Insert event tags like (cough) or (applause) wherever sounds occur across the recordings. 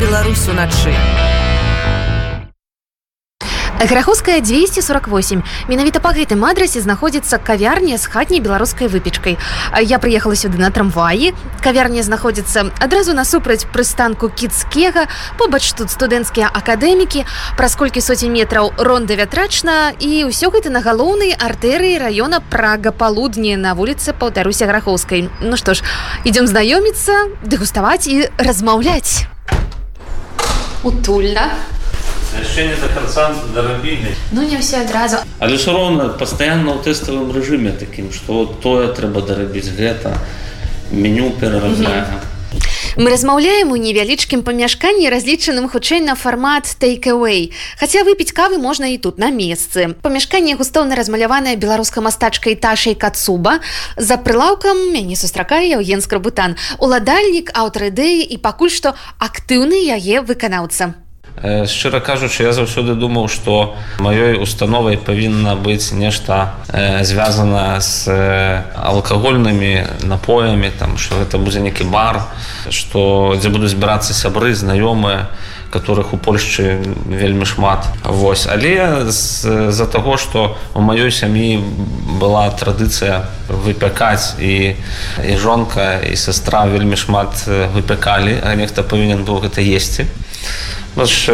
Беларусь уначы. Граховская 248. Менавіта па гэтым адрасе знаходзіцца кавярня з хатняй беларускай выпечкай. Я прыехала сюды на трамваі. Кавярня знаходзіцца адразу насупраць прыстанку кіцкега, побач тут студэнцкія акадэмікі, праз колькі соцень метраў ронда вятрачна і ўсё гэта на галоўнай артэрыі раёна Прага палудні на вуліцы паўтаруся грахоўскай. Ну што ж, ідём знаёміцца, дэгуставаць і размаўляць. Утульна. Яшчэ не до конца дарабілі Ну не все адразу. Але ж роўна пастаянна ў тэставым рэжыме такім што тое трэба дарабіць гэта меню перарабляе. Mm -hmm. Мы размаўляем у невялічкім памяшканні разлічаным хутчэй на фармат тейкэвэй. Хаця выпіць кавы можна і тут на месцы. Памяшканне густоўна размаляванае беларускай мастачкай ташай кацуба. За прылаўкам мяне сустракае Яўген Скрабутан, уладальнік аўтар ідэі і пакуль што актыўны яе выканаўца шчыра кажучы я заўсёды думаў што маёй установай павінна быць нешта звязана з алкагольнымі напоямі там что гэта будзе некі бар што дзе буду збірацца сябры знаёмыя которых у польшчы вельмі шмат. Восьось але з-за таго што у маёй сям'і была традыцыя выпякаць і і жонка і сестра вельмі шмат выпякалі а нехта павінен быў гэта есці. Ж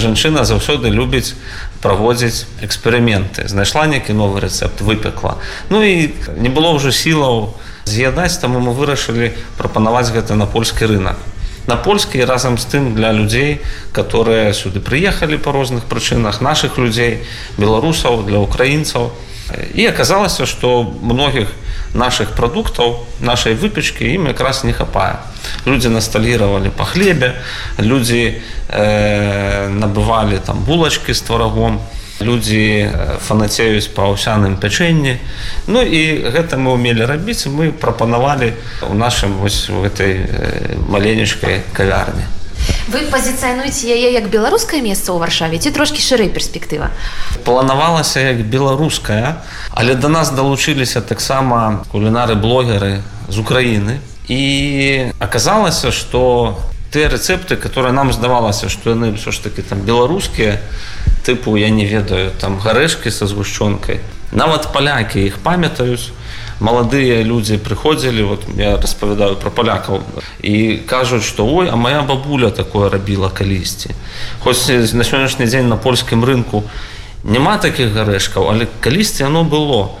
жанчына заўсёды любіць праводзіць эксперыменты. Знайшла нейкі новы рэцэпт выпекла ну і не было ўжо сілаў з'ядаць таму мы вырашылі прапанаваць гэта на польскі рынок на польскі разам з тым для людзей которые сюды прыехалі па розных прычынах наших людзей беларусаў для украінцаў. І аказалася што многіх наших прадуктаў нашай выпечки ім якраз не хапае. Люди насталировали по хлебе люди э, набывали там булочки с творогом люди фанацеюць па аўсяным пячэнні. Ну і гэта мы умелі рабіць мы прапанавалі у нашым вось гэтай маленечкай кавярні. Вы пазіцыянуеце яе як беларускае месца ў варшаве ці трошки шырэй перспектыва? Планавалася як беларуская але до нас далучыліся таксама кулінары блогеры з Украіны. І аказалася что тыя рэцэпты которые нам здавалася что яны все ж таки там беларускія тыпу я не ведаю там гарэшкі са згушчонкай нават палякі іх памятаюць. Маладыя людзі прыходзілі вот я распавядаю про палякаў і кажуць что ой а моя бабуля такое рабіла калісьці хоць на сённяшні дзень на польскім рынку няма таких гарэшкаў але калісьці оно было.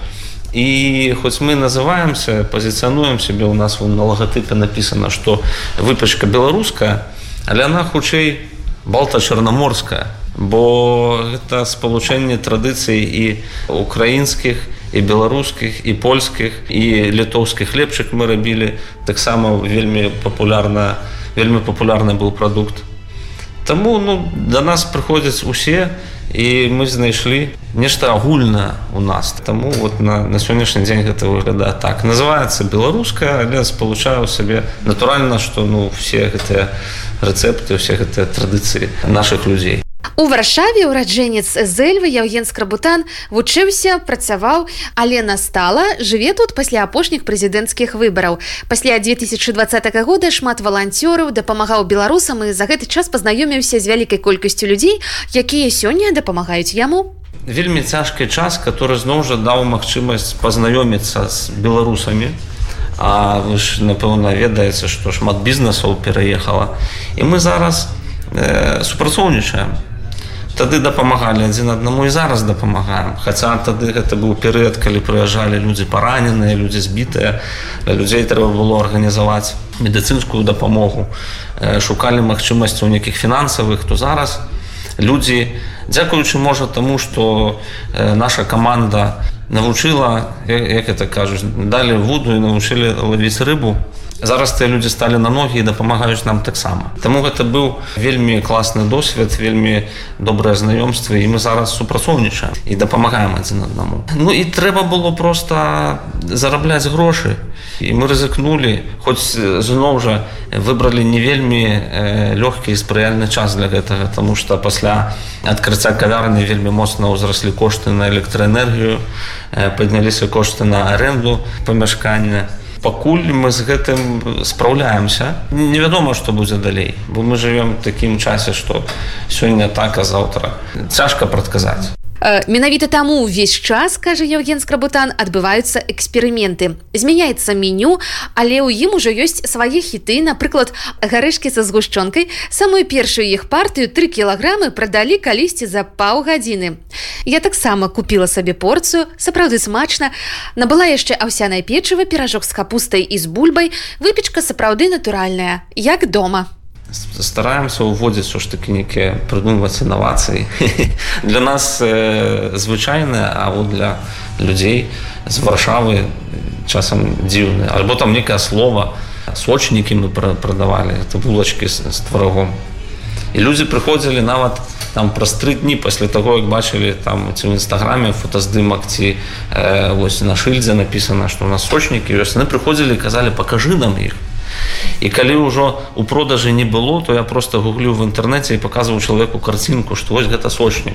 І хоць мы называемся пазіцыянуем себе у нас на лагатыпе написано что выпачка беларуская але она хутчэй балта чарнаморская бо гэта спалучэнне традыцый і украінскіх і і беларускіх і польскіх і літоўскіх лепчык мы рабілі таксама вельмі папулярна вельмі папулярны быў прадукт Таму ну да нас прыходзяць усе і мы знайшлі нешта агульнае у нас. Таму вот на, на сённяшні дзень гэта выглядае так. Называется беларуская але спалучаю сабе натуральна што ну все гэтыя рэцэпты усе гэтыя традыцыі наших людзей У варшаве ўраджэнец зэльвы Яўген скрабутан вучыўся, працаваў, але настала жыве тут пасля апошніх прэзідэнцкіх выбараў. Пасля 2020 года шмат валанцёраў дапамагаў беларусам і за гэты час пазнаёміўся з вялікай колькасцю людзей, якія сёння дапамагаюць яму. Вельмі цяжкі час, который зноў жа даў магчымасць пазнаёміцца з беларусамі. А вы ж напэўна ведаеце, што шмат бізнесаў пераехала. І мы зараз э, супрацоўнічаем тады дапамагалі адзін аднаму і зараз дапамагаем. Хаця тады гэта быў перыяд калі прыязджалі людзі параненыя людзі збітыя. Для людзей трэба было арганізаваць медыцынскую дапамогу. Шукалі магчымасцяў нейкіх фінансавых то зараз. Людзі дзякуючы можа таму што наша каманда навучыла як это кажуць далі вуду і навучылі лавіць рыбу зараз тыя людзі сталі на ногі і дапамагаюць нам таксама. Таму гэта быў вельмі класны досвед вельмі добрыя знаёмствы і мы зараз супрацоўнічаем і дапамагаем адзін аднаму. Ну і трэба было просто зарабляць грошы. І мы рызыкнули хоць зноў жа выбралі не вельмі э, лёгкі і спрыяльны час для гэтага тому что пасля адкрыцця кавярні вельмі моцна ўзраслі кошты на электраэнергію э, падняліся кошты на аренду памяшкання пакуль мы з гэтым спраўляемся. Невядома што будзе далей бо мы живвем такім часе што сёння так а заўтра. Цяжка прадказаць Менавіта таму ўвесь час кажа Евген скрабутан адбываюцца эксперыменты. Змяняецца меню але ў ім ужо ёсць свае хіты. Напрыклад гарышкі са згушчонкай. Самую першую іх партыю три кілаграмы прадалі калісьці за паўгадзіны. Я таксама купила сабе порцыю сапраўды смачна. Набыла яшчэ аўсяная печыва піражок з капустай і з бульбай. Выпечка сапраўды натуральная як дома стараемся уводзіць все ж таки нейкія прыдумваць інавацыі для нас э, звычайная а вот для людзей з варшавы часам дзіўны альбо там некае слова сочнікі мы прадавалі это булачки з, з тварагом і людзі прыходзілі нават там праз тры дні пасля таго як бачылі там ці ў нстаграме фотаздымак ці э, вось на шыльдзе написано што у нас сочнікі ёсць яны прыходзілі казалі пакажы нам іх і калі ўжо у продажы не было то я просто гуглю в інтэрнэце і показываў чалавеку карцінку што вось гэта сочнік.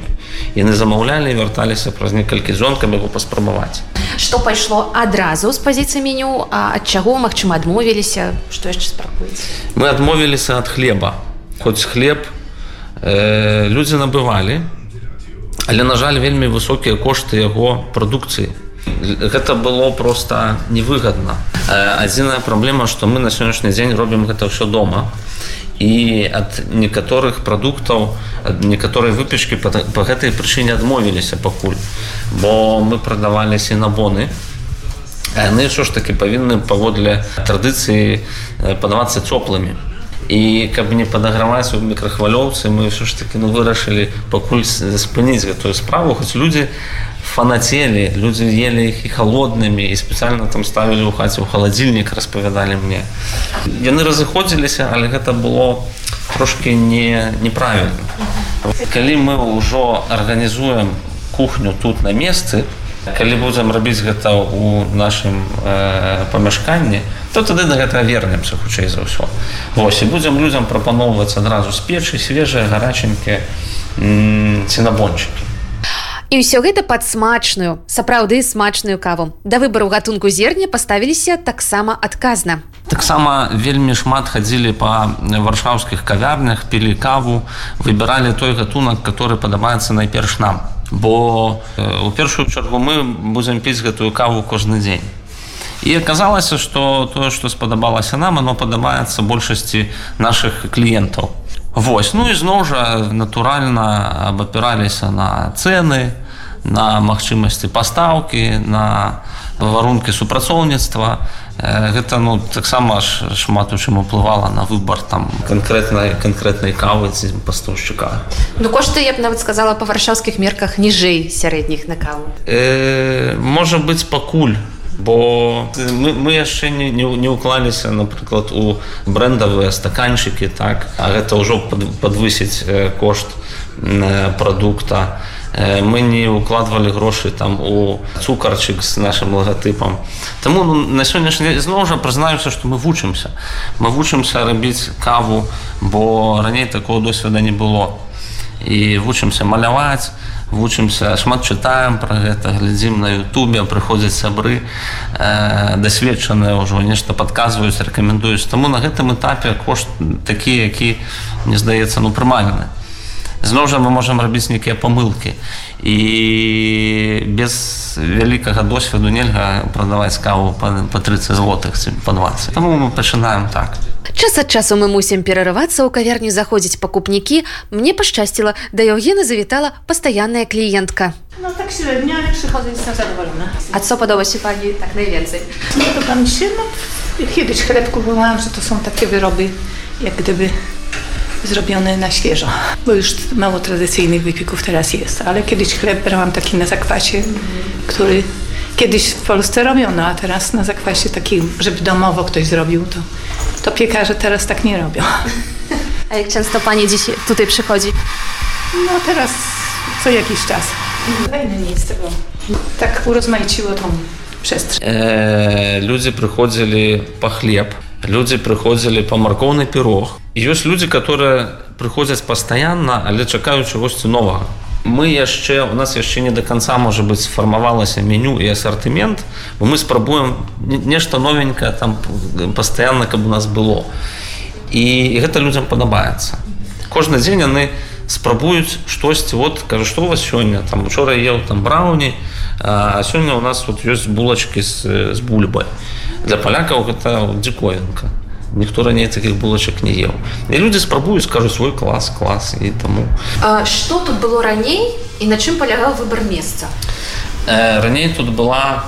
Яны замаўлялі вярталіся праз некалькі зонкам яго паспрабаваць. Что пайшло адразу з пазіцыі меню а ад чаго магчыма адмовіліся? Што яшчэ спракуецца мы адмовіліся ад хлеба. Хоць хлеб э, людзі набывалі але на жаль вельмі высокія кошты яго прадукцыі гэта было просто невыгодна адзіная праблема што мы на сённяшні дзень робім гэта ўсё дома. І ад некаторых прадуктаў ад некаторай выпечкі по, по гэтай прычыне адмовіліся пакуль. Бо мы прадавалі сінабоны. Яны що ж таки павінны паводле традыцыі падавацца цёплымі і каб не падаграваць у мікрахвалёўцы мы ўсё ж таки ну вырашылі пакуль спыніць гэтую справу хоць людзі фанацелі людзі ели іх і холоднымі і спецыяльна там ставілі ў хаце ў халадзільнік распавядалі мне. Яны разыходзіліся але гэта было трошки не неправільна калі мы ўжо арганізуем кухню тут на месцы калі будзем рабіць гэта ў нашым э, памяшканні то тады на гэта вернемся хутчэй за ўсё. Вось і будзем людзям прапаноўваць адразу з печы свежыя гараченькія цінабончыкі І ўсё гэта пад смачную сапраўды смачную каву. Да выбару гатунку зерня паставіліся таксама адказна. Таксама вельмі шмат хадзілі па варшаўскіх кавярнях пілі каву выбіралі той гатунак который падабаецца найперш нам бо у першую чаргу мы будзем піць гэтую каву кожны дзень. І аказалася што тое што спадабалася нам оно падабаецца большасці наших кліентаў. Вось ну і зноў жа натуральна абапіраліся на цэны на магчымасці пастаўкі на варункі супрацоўніцтва гэта ну таксама ж шмат у чым уплывала на выбар там канкрэтнай канкрэтнай кавы ці пастаўшчыка. Ну кошты я б нават сказала па варшаўскіх мерках ніжэй сярэдніх на каву. Э, можа быць пакуль бо мы, мы яшчэ не, не, не ўклаліся напрыклад у брэндавыя стаканчыкі так? А гэта ўжо падвысіць кошт прадукта. а мы не укладвалі грошы там у цукарчык з нашим логатыпам Таму ну, на сённяшні зноў жа прызнаюся што мы вучымся мы вучымся рабіць каву бо раней такого досведа не было і вучымся маляваць вучымся шмат чытаем пра гэта глядзім на Ютубе прыходзяць сябры э, дасведчаныя ўжо нешта падказваюць рэкамендуюць таму на гэтым этапе кошт такі які мне здаецца ну прымальны зноў жа мы можемм рабіць нейкія памылкі. І без вялікага досведу нельга прадаваць каву па 30 злотых па 20 Таму мы пачынаем так. Час ад часу мы мусім перарывацца ў кавярню заходзіць пакупнікі. Мне пашчасціла да Еўгена завітала пастаянная кліентка. No tak średnio, ale przychodzę jestem zadowolona. A co podoba się Pani tak najwięcej? To Pan się, no kiedyś chleb kupowałam, że to są takie wyroby, jak gdyby zrobione na świeżo, bo już mało tradycyjnych wypików teraz jest, ale kiedyś chleb brałam taki na zakwasie, który kiedyś w Polsce robiono, a teraz na zakwasie taki, żeby domowo ktoś zrobił, to, to piekarze teraz tak nie robią. A jak często Pani dziś tutaj przychodzi? No teraz co jakiś czas. Fajne miejsce, bo tak urozmaiciło tą przestrzeń. Eee, ludzie przychodzili po chleb, ludzie przychodzili po markowny pirog, ёсць людзі которые прыходзяць пастаянна але чакаюць чагосьці новага. Мы яшчэ у нас яшчэ не до конца можа быть сфармавалася меню і асартымент мы спрабуем нешта новенькое там постоянно каб у нас было. І гэта людям падабаецца. Кожны дзень яны спрабуюць штосьці вот кажу что у вас сёння? Там учора ел там брауні а сёння у нас вот ёсць булачки з, з бульбай для палякаў гэта дзікоенка ніхто раней таких булачак не ел. І люди спрабуюць скажу свой клас клас і таму что тут было раней і на чым палягаў выбор месца э, раней тут была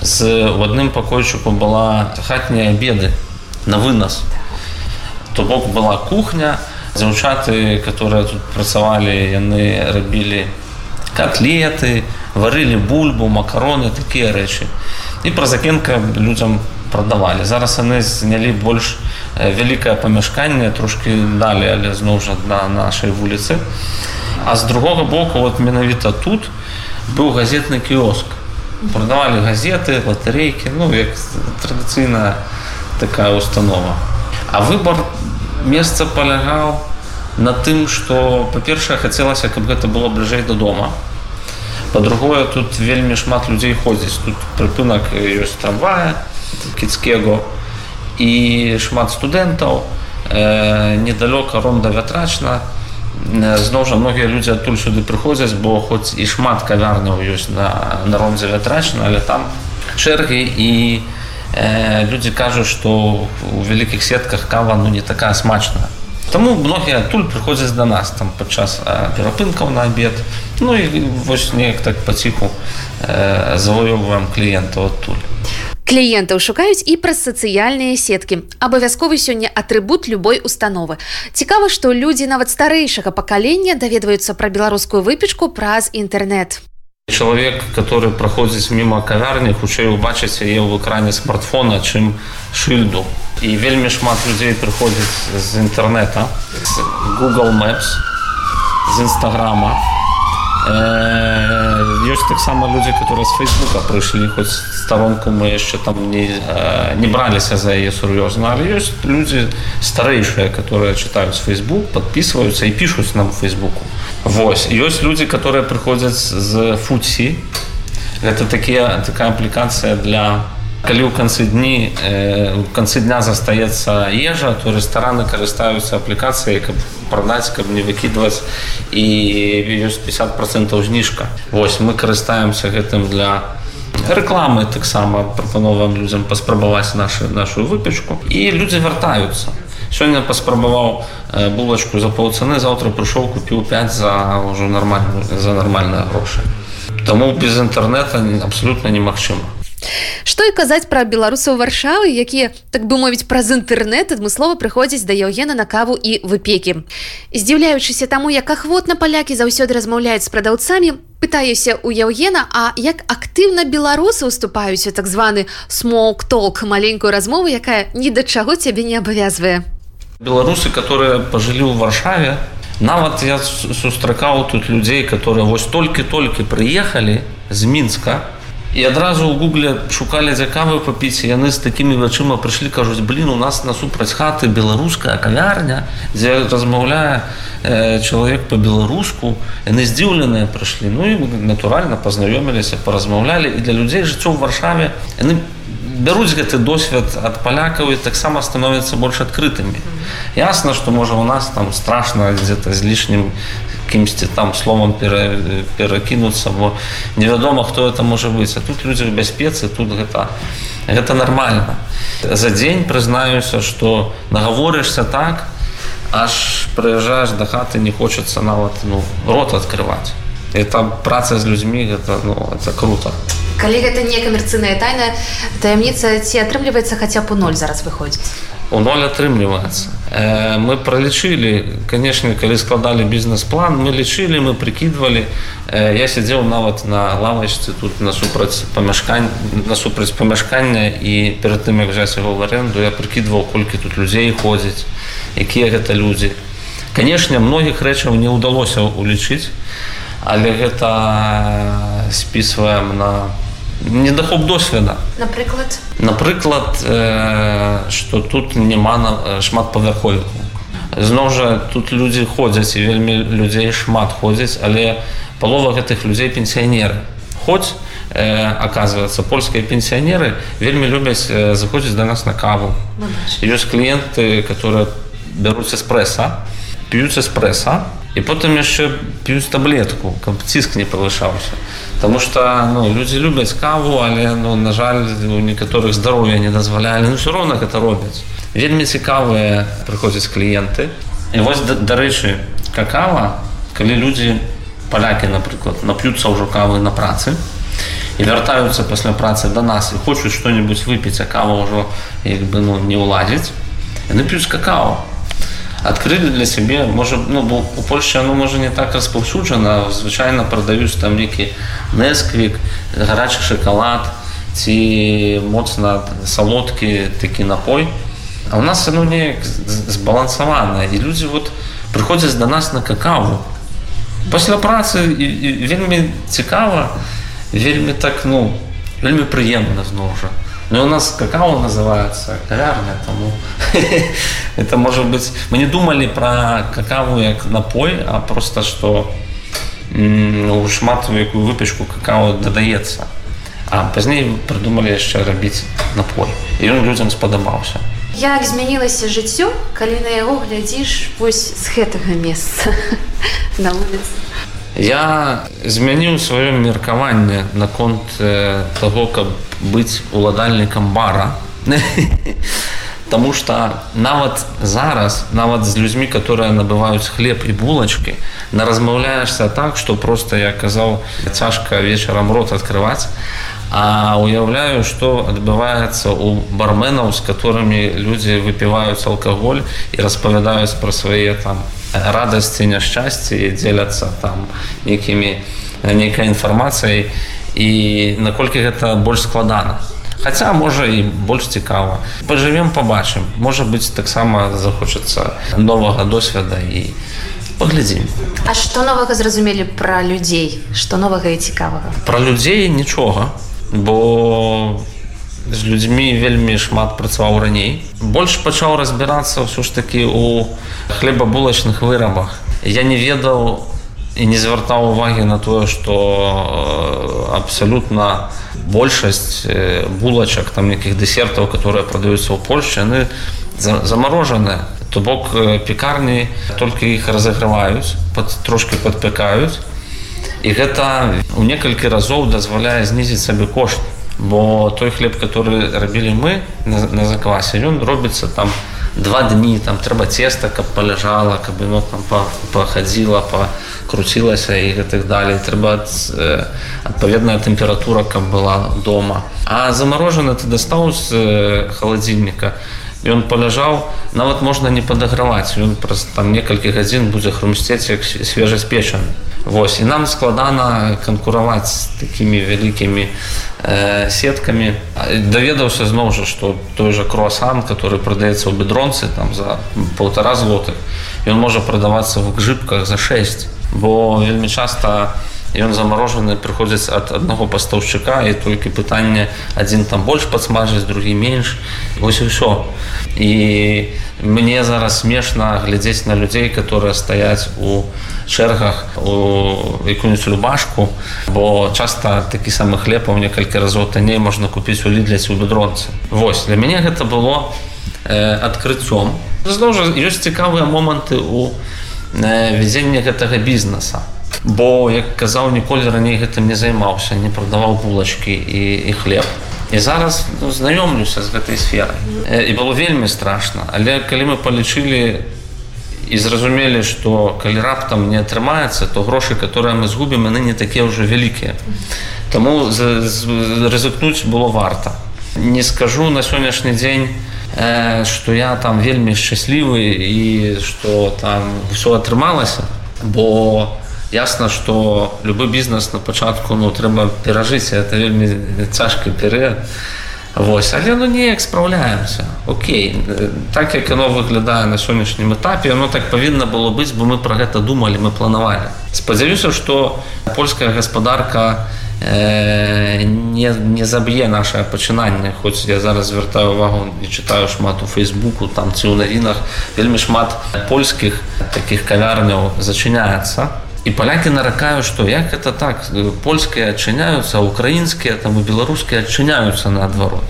з в адным пакойчыку была хатнія обеды на вынос. То бок была кухня. Дзяўчаты которые тут працавалі яны рабілі котлеты варылі бульбу макароны такія рэчы. І праз акенка людзям прадавалі. Зараз яны знялі больш вялікае памяшканне трошки далі але зноў жа на нашай вуліцы. А з другога боку вот менавіта тут быў газетны кіоск. Продавалі газеты латарейкі ну як традыцыйная такая установа. А выбор месца палягаў на тым что па-першае хацелася каб гэта было бліжэй да дома по-другое тут вельмі шмат людзей ходзіць. Тут прыпынак ёсць трамвая кіцкего і шмат студэнтаў. Э, недалёка ронда вятрачна зноў жа многія людзі адтуль сюды прыходзяць бо хоць і шмат кавярняў ёсць на на ронзе вятрачна але там чэргі і э, людзі кажуць што у вялікіх сетках кава ну не такая смачная Таму многія адтуль прыходзяць да нас там падчас перапынкаў на абед. Ну і вось неяк так паціху э, завоёўваем кліентаў адтуль. Кліентаў шукаюць і праз сацыяльныя сеткі. Абавязковы сёння атрыбут любой установы. Цікава што людзі нават старэйшага пакалення даведваюцца пра беларускую выпечку праз інтэрнет чалавек который праходзіць мімо кавярні хутчэй убачыць яе ў экране смартфона чым шыльду і вельмі шмат людзей прыходзіць з інтэрнета google maps з нстаграма ёсць таксама людзі которые з фейсбука прыйшлі хоць старонку мы яшчэ там не не браліся за яе сур'ёзна але ёсць людзі старэйшыя которые чытаюць фейсбук подписываются і пишутць нам фейсбуку Вось ёсць людзі которые прыходзяць з футсі гэта такія такая аплікацыя для калі ў канцы дні у канцы дня застаецца ежа то рэстараны карыстаюцца аплікацыяй каб прадаць каб не выкідваць і ёсць 50 процентаў зніжка Вось мы карыстаемся гэтым для рэкламы таксама прапановам людзям паспрабаваць нашу нашу выпечку. І людзі вяртаюцца сёння паспрабаваў булачку за паўцаны заўтра прыйшоў купіў 5 за ўжо нармальную за нармальныя грошы Таму без інтэрнета абсолютно немагчыма Што і казаць пра беларусаў варшавы, якія так бы мовіць праз інтэрнэт адмыслова прыходзяць да яўгена на каву і выпекі. Здзіўляючыся таму, як ахвотна палякі заўсёды размаўляюць з прадаўцамі, пытаюся у яўгена, а як актыўна беларусы уступаюць так званы смоук-толк маленькую размову, якая ні да чаго цябе не абавязвае. Беларусы, которые пажылі ў варшаве, нават я сустракаў тут людзей, которые вось толькі-толькі прыехалі з мінска, і адразу у гугле шукалі дзякавы папіць яны з такімі вачыма прыйшлі кажуць блин у нас насупраць хаты беларуская кавярня дзе размаўляе э, чалавек по-беларуску яны здзіўленыя прыйшлі ну і натуральна пазнаёміліся паразмаўлялі і для людзей жыццё ў варшаве яны бяруць гэты досвед ад палякаў і таксама становяцца больш адкрытымі. Ясна што можа у нас там страшна дзе-то з лішнім кімсьці там словом пере, перакінуцца бо невядома хто это можа быць а тут людзі в бяспецы тут гэта гэта нормально. За дзень прызнаюся что нагаворышся так аж прыязджаеш да хаты не хочацца нават ну рот открываць это праца з людзьмі гэта ну это круто. Калі гэта не камерцыйная тайна. Таямніца ці атрымліваецца хаця б у ноль зараз выходзіць у ноль атрымліваецца мы пролічылі канешне калі складалі бізнес-план мы лічылі мы прыкідвалі э, я сядзеў нават на лавачцы тут насупраць памяшкань насупраць памяшкання і перад тым як взяць яго в аренду я прыкідваў колькі тут людзей ходзіць якія гэта людзі канешне многіх рэчаў не ўдалося улічыць але гэта спісваем на недахоп досведа напрыклад напрыклад что э, тут няма на шмат павярховіку зноў жа тут людзі ходзяць і вельмі людзей шмат ходзяць але палова гэтых людзей пенсіянеры хоць э, оказывается польскія пенсіянеры вельмі любяць э, заходзіць до нас на каву. Ёсць кліенты которые бяруць эспрэса п'юць эспрэса і потым яшчэ п'юць таблетку каб ціск не павышаўся Таму что ну, людзі любяць каву але ну, на жаль у некаторых здароўя не дазвалялі ну, все роўна гэта робяць вельмі цікавыя прыходзяць кліенты і вось дарэчы какава калі людзі палякі напрыклад нап'юцца ўжо кавы на працы і вяртаюцца пасля працы да нас і хочуць што-нибудь выпіць а кава ўжо як бы ну не ўладзіць яны п'юць какао адкрылі для сябе можа ну бо у Польше оно можа не так распаўсюджана звычайна прадаюць там нейкі несквік гарачы шоколад ці моцна салодкі такі напой. А у нас оно неяк збалансавана і людзі вот прыходзяць до нас на какаву пасля працы і, і вельмі цікава вельмі так ну вельмі прыемна зноў жа Ну, у нас какао называется кавярня тому. (laughs) Это может быть мы не думали про какаву як напой а просто что шмату якую выпечку какао додаецца а пазней придумали яшчэ рабіць напой. І он людям спадабаўся як змянілася жыццё калі на яго глядзіш вось з гэтага месца (laughs) на вуліцы? Я змяніў сваё меркаванне наконт э, того каб быць уладальнікам бара. (laughs) Таму что нават зараз нават з людзьмі которые набываюць хлеб і булачки на размаўляешься так что просто я казаў цяжка вечарам рот открываць А уяўляю, што адбываецца ў барменаў, з которыми людзі выпіваюць алкаголь і распавядаюць пра свае там радасці, няшчасці дзеляцца там нейкімі нейкай інфармацыяй і наколькі гэта больш складана. Хаця можа і больш цікава. Пажывем побачым. Можа быць таксама захочацца новага досведа і паглядзім. А што новага зразумелі пра людзей, што новага і цікавага. Пра людзей нічога бо з людзьмі вельмі шмат працаваў раней больш пачаў разбірацца ўсё ж такі у хлебабулачных вырабах я не ведаў і не звяртаў увагі на тое што абсалютна большасць булачак там якіх дэсертаў которые прадаюцца ў польльше яны замарожаныя то бок пекарні толькі іх разаграваюць под трошки падпякаюць і гэта у некалькі разоў дазваляе знізіць сабе кошт. Бо той хлеб который рабілі мы на, на заквасе ён робіцца там два дні там трэба цеста каб паляжала каб оно там пахадзіла пакруцілася і гэтых далей трэба адпаведная тэмпература каб была дома. А замарожаны ты дастаў з халадзільніка ён паляжаў нават можна не падаграваць ён праз там некалькі гадзін будзе хрумсцець як свежаспечаны Вось і нам складана канкураваць з такімі вялікімі э, сеткамі. даведаўся зноў жа, што той жа круасан, который прадаецца ў бедронцы там за полтора злотых. Ён можа прадавацца в гжыбках за 6, бо вельмі часта ён замарожаны прыходзіць ад аднаго пастаўшчыка і толькі пытанне адзін там больш падсмажыць, другі менш. Вось і ўсё. І мне зараз смешна глядзець на людзей, которые стаяць у чэргах у якую-нибудь рубашку бо часта такі самы хлеб у некалькі разоў танней можна купіць у лідляць у бедронцы Вось для мяне гэта было э, адкрыццём зноў жа ёсць цікавыя моманты у э, вядзення гэтага бізнеса бо як казаў ніколі раней гэтым не займаўся не прадаваў булачкі і, і хлеб і зараз ну, знаёмлюся з гэтай сферай э, і было вельмі страшна але калі мы палічылі і зразумелі што калі раптам не атрымаецца то грошы которые мы згубім яны не такія ўжо вялікія Таму рызыкнуць было варта не скажу на сённяшні дзень што я там вельмі шчаслівы і што там все атрымалася бо ясна што любы бізнес на пачатку ну трэба перажыць это вельмі цяжкі перыяд Вось але ну неяк спраўляемся Окей так як яно выглядае на сённяшнім этапе оно так павінна было быць бо мы про гэта думалі мы планавалі. Спадзяюся што польская гаспадарка э, не, не заб'е наше пачынанне хоць я зараз звяртаю увагу не чытаю шмат у фейсбуку там ці ў навінах вельмі шмат польскіх таких кавярняў зачыняецца И поляки наракают, что як это так, польские отчиняются, а украинские там, и белорусские отчиняются наоборот.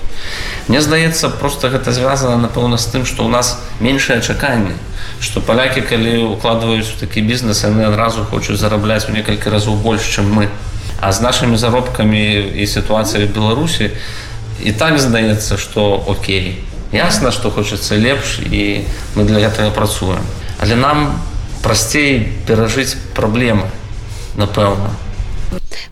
Мне здаецца, просто гэта звязано, напэўна, з тым, што ў нас меншае чаканне, што палякі, калі укладваюць у такі бізнес, яны адразу хочуць зарабляць у некалькі разоў больш, чым мы. А з нашымі заробкамі і сітуацыяй Беларусі і так здаецца, што окей. Ясна, што хочацца лепш і мы для гэтага працуем. Але нам прасцей перажыць праблемы напэўна.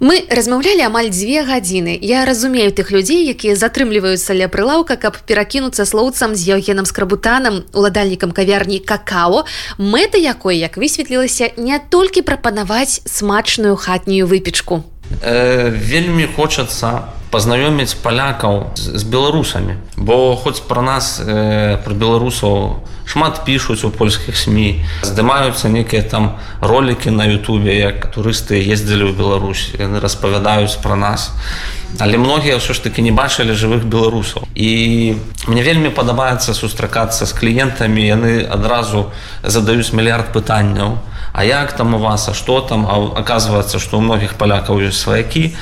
Мы размаўлялі амаль дзве гадзіны. Я разумею тых людзей якія затрымліваюцца ля прылаўка каб перакінуцца слоўцам з еўгенам скрабутанам уладальнікам кавярні какао мэта якой як высветлілася не толькі прапанаваць смачную хатнюю выпечку э, вельмі хочацца пазнаёміць палякаў з беларусамі. Бо хоць пра нас э, пра беларусаў шмат пішуць у польскіх сМ здымаюцца некія там ролики на Ютубе як турысты ездзілі ў Беларусь яны распавядаюць пра нас. Але многія ўсё ж таки не бачылі жывых беларусаў. І мне вельмі падабаецца сустракацца з кліентамі. Яны адразу задаюць мільярд пытанняў А як там у вас а что там? А оказывается что у многіх палякаў ёсць сваякі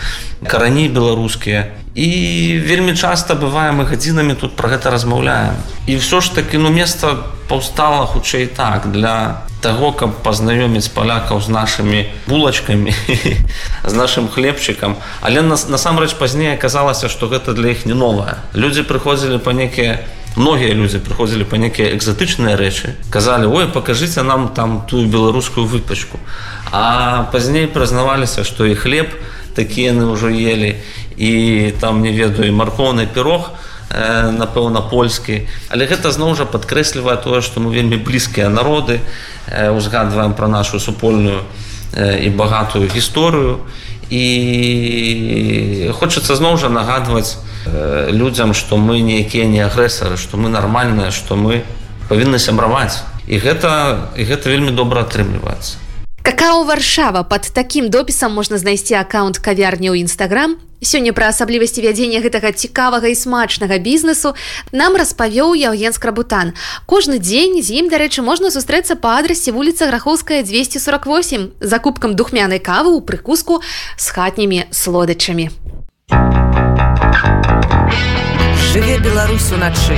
карані беларускія і вельмі часто бываем мы гадзінамі тут про гэта размаўляем. І все ж таки ну место паўстала хутчэй так. Для того каб пазнаёміць палякаў з нашими булачками (laughs) з нашим хлебчыкам. Але нас насамрэч пазней аказалася что гэта для іх не новое люди прыходзілі по некія многія людзі прыходзілі па некія экзатычныя рэчы казалі ой пакажыце нам там тую беларускую выпачку а пазней прызнаваліся што і хлеб такі яны ўжо ели і там не ведаю маркоўны пірог напэўна польскі. Але гэта зноў жа падкрэслівае тое што мы вельмі блізкія народы узгадваем пра нашу супольную і багатую гісторыю. І хочацца зноў жа нагадваць людзям што мы нейкія не агрэсары што мы нармальныя што мы павінны сябраваць. І гэта і гэта вельмі добра атрымліваецца. Какао варшава. Под такім допісам можна знайсці аккаунт кавярні ў нстаграм сёння пра асаблівасці вядзення гэтага цікавага і смачнага бізнесу нам распавёў яўген скрабутан. Кожны дзень з ім дарэчы можна сустрэцца па адрасе вуліца граховская 248 закупкам духмянай кавы ў прыкуску з хатнімі слодачамі. Жыве беларус уначы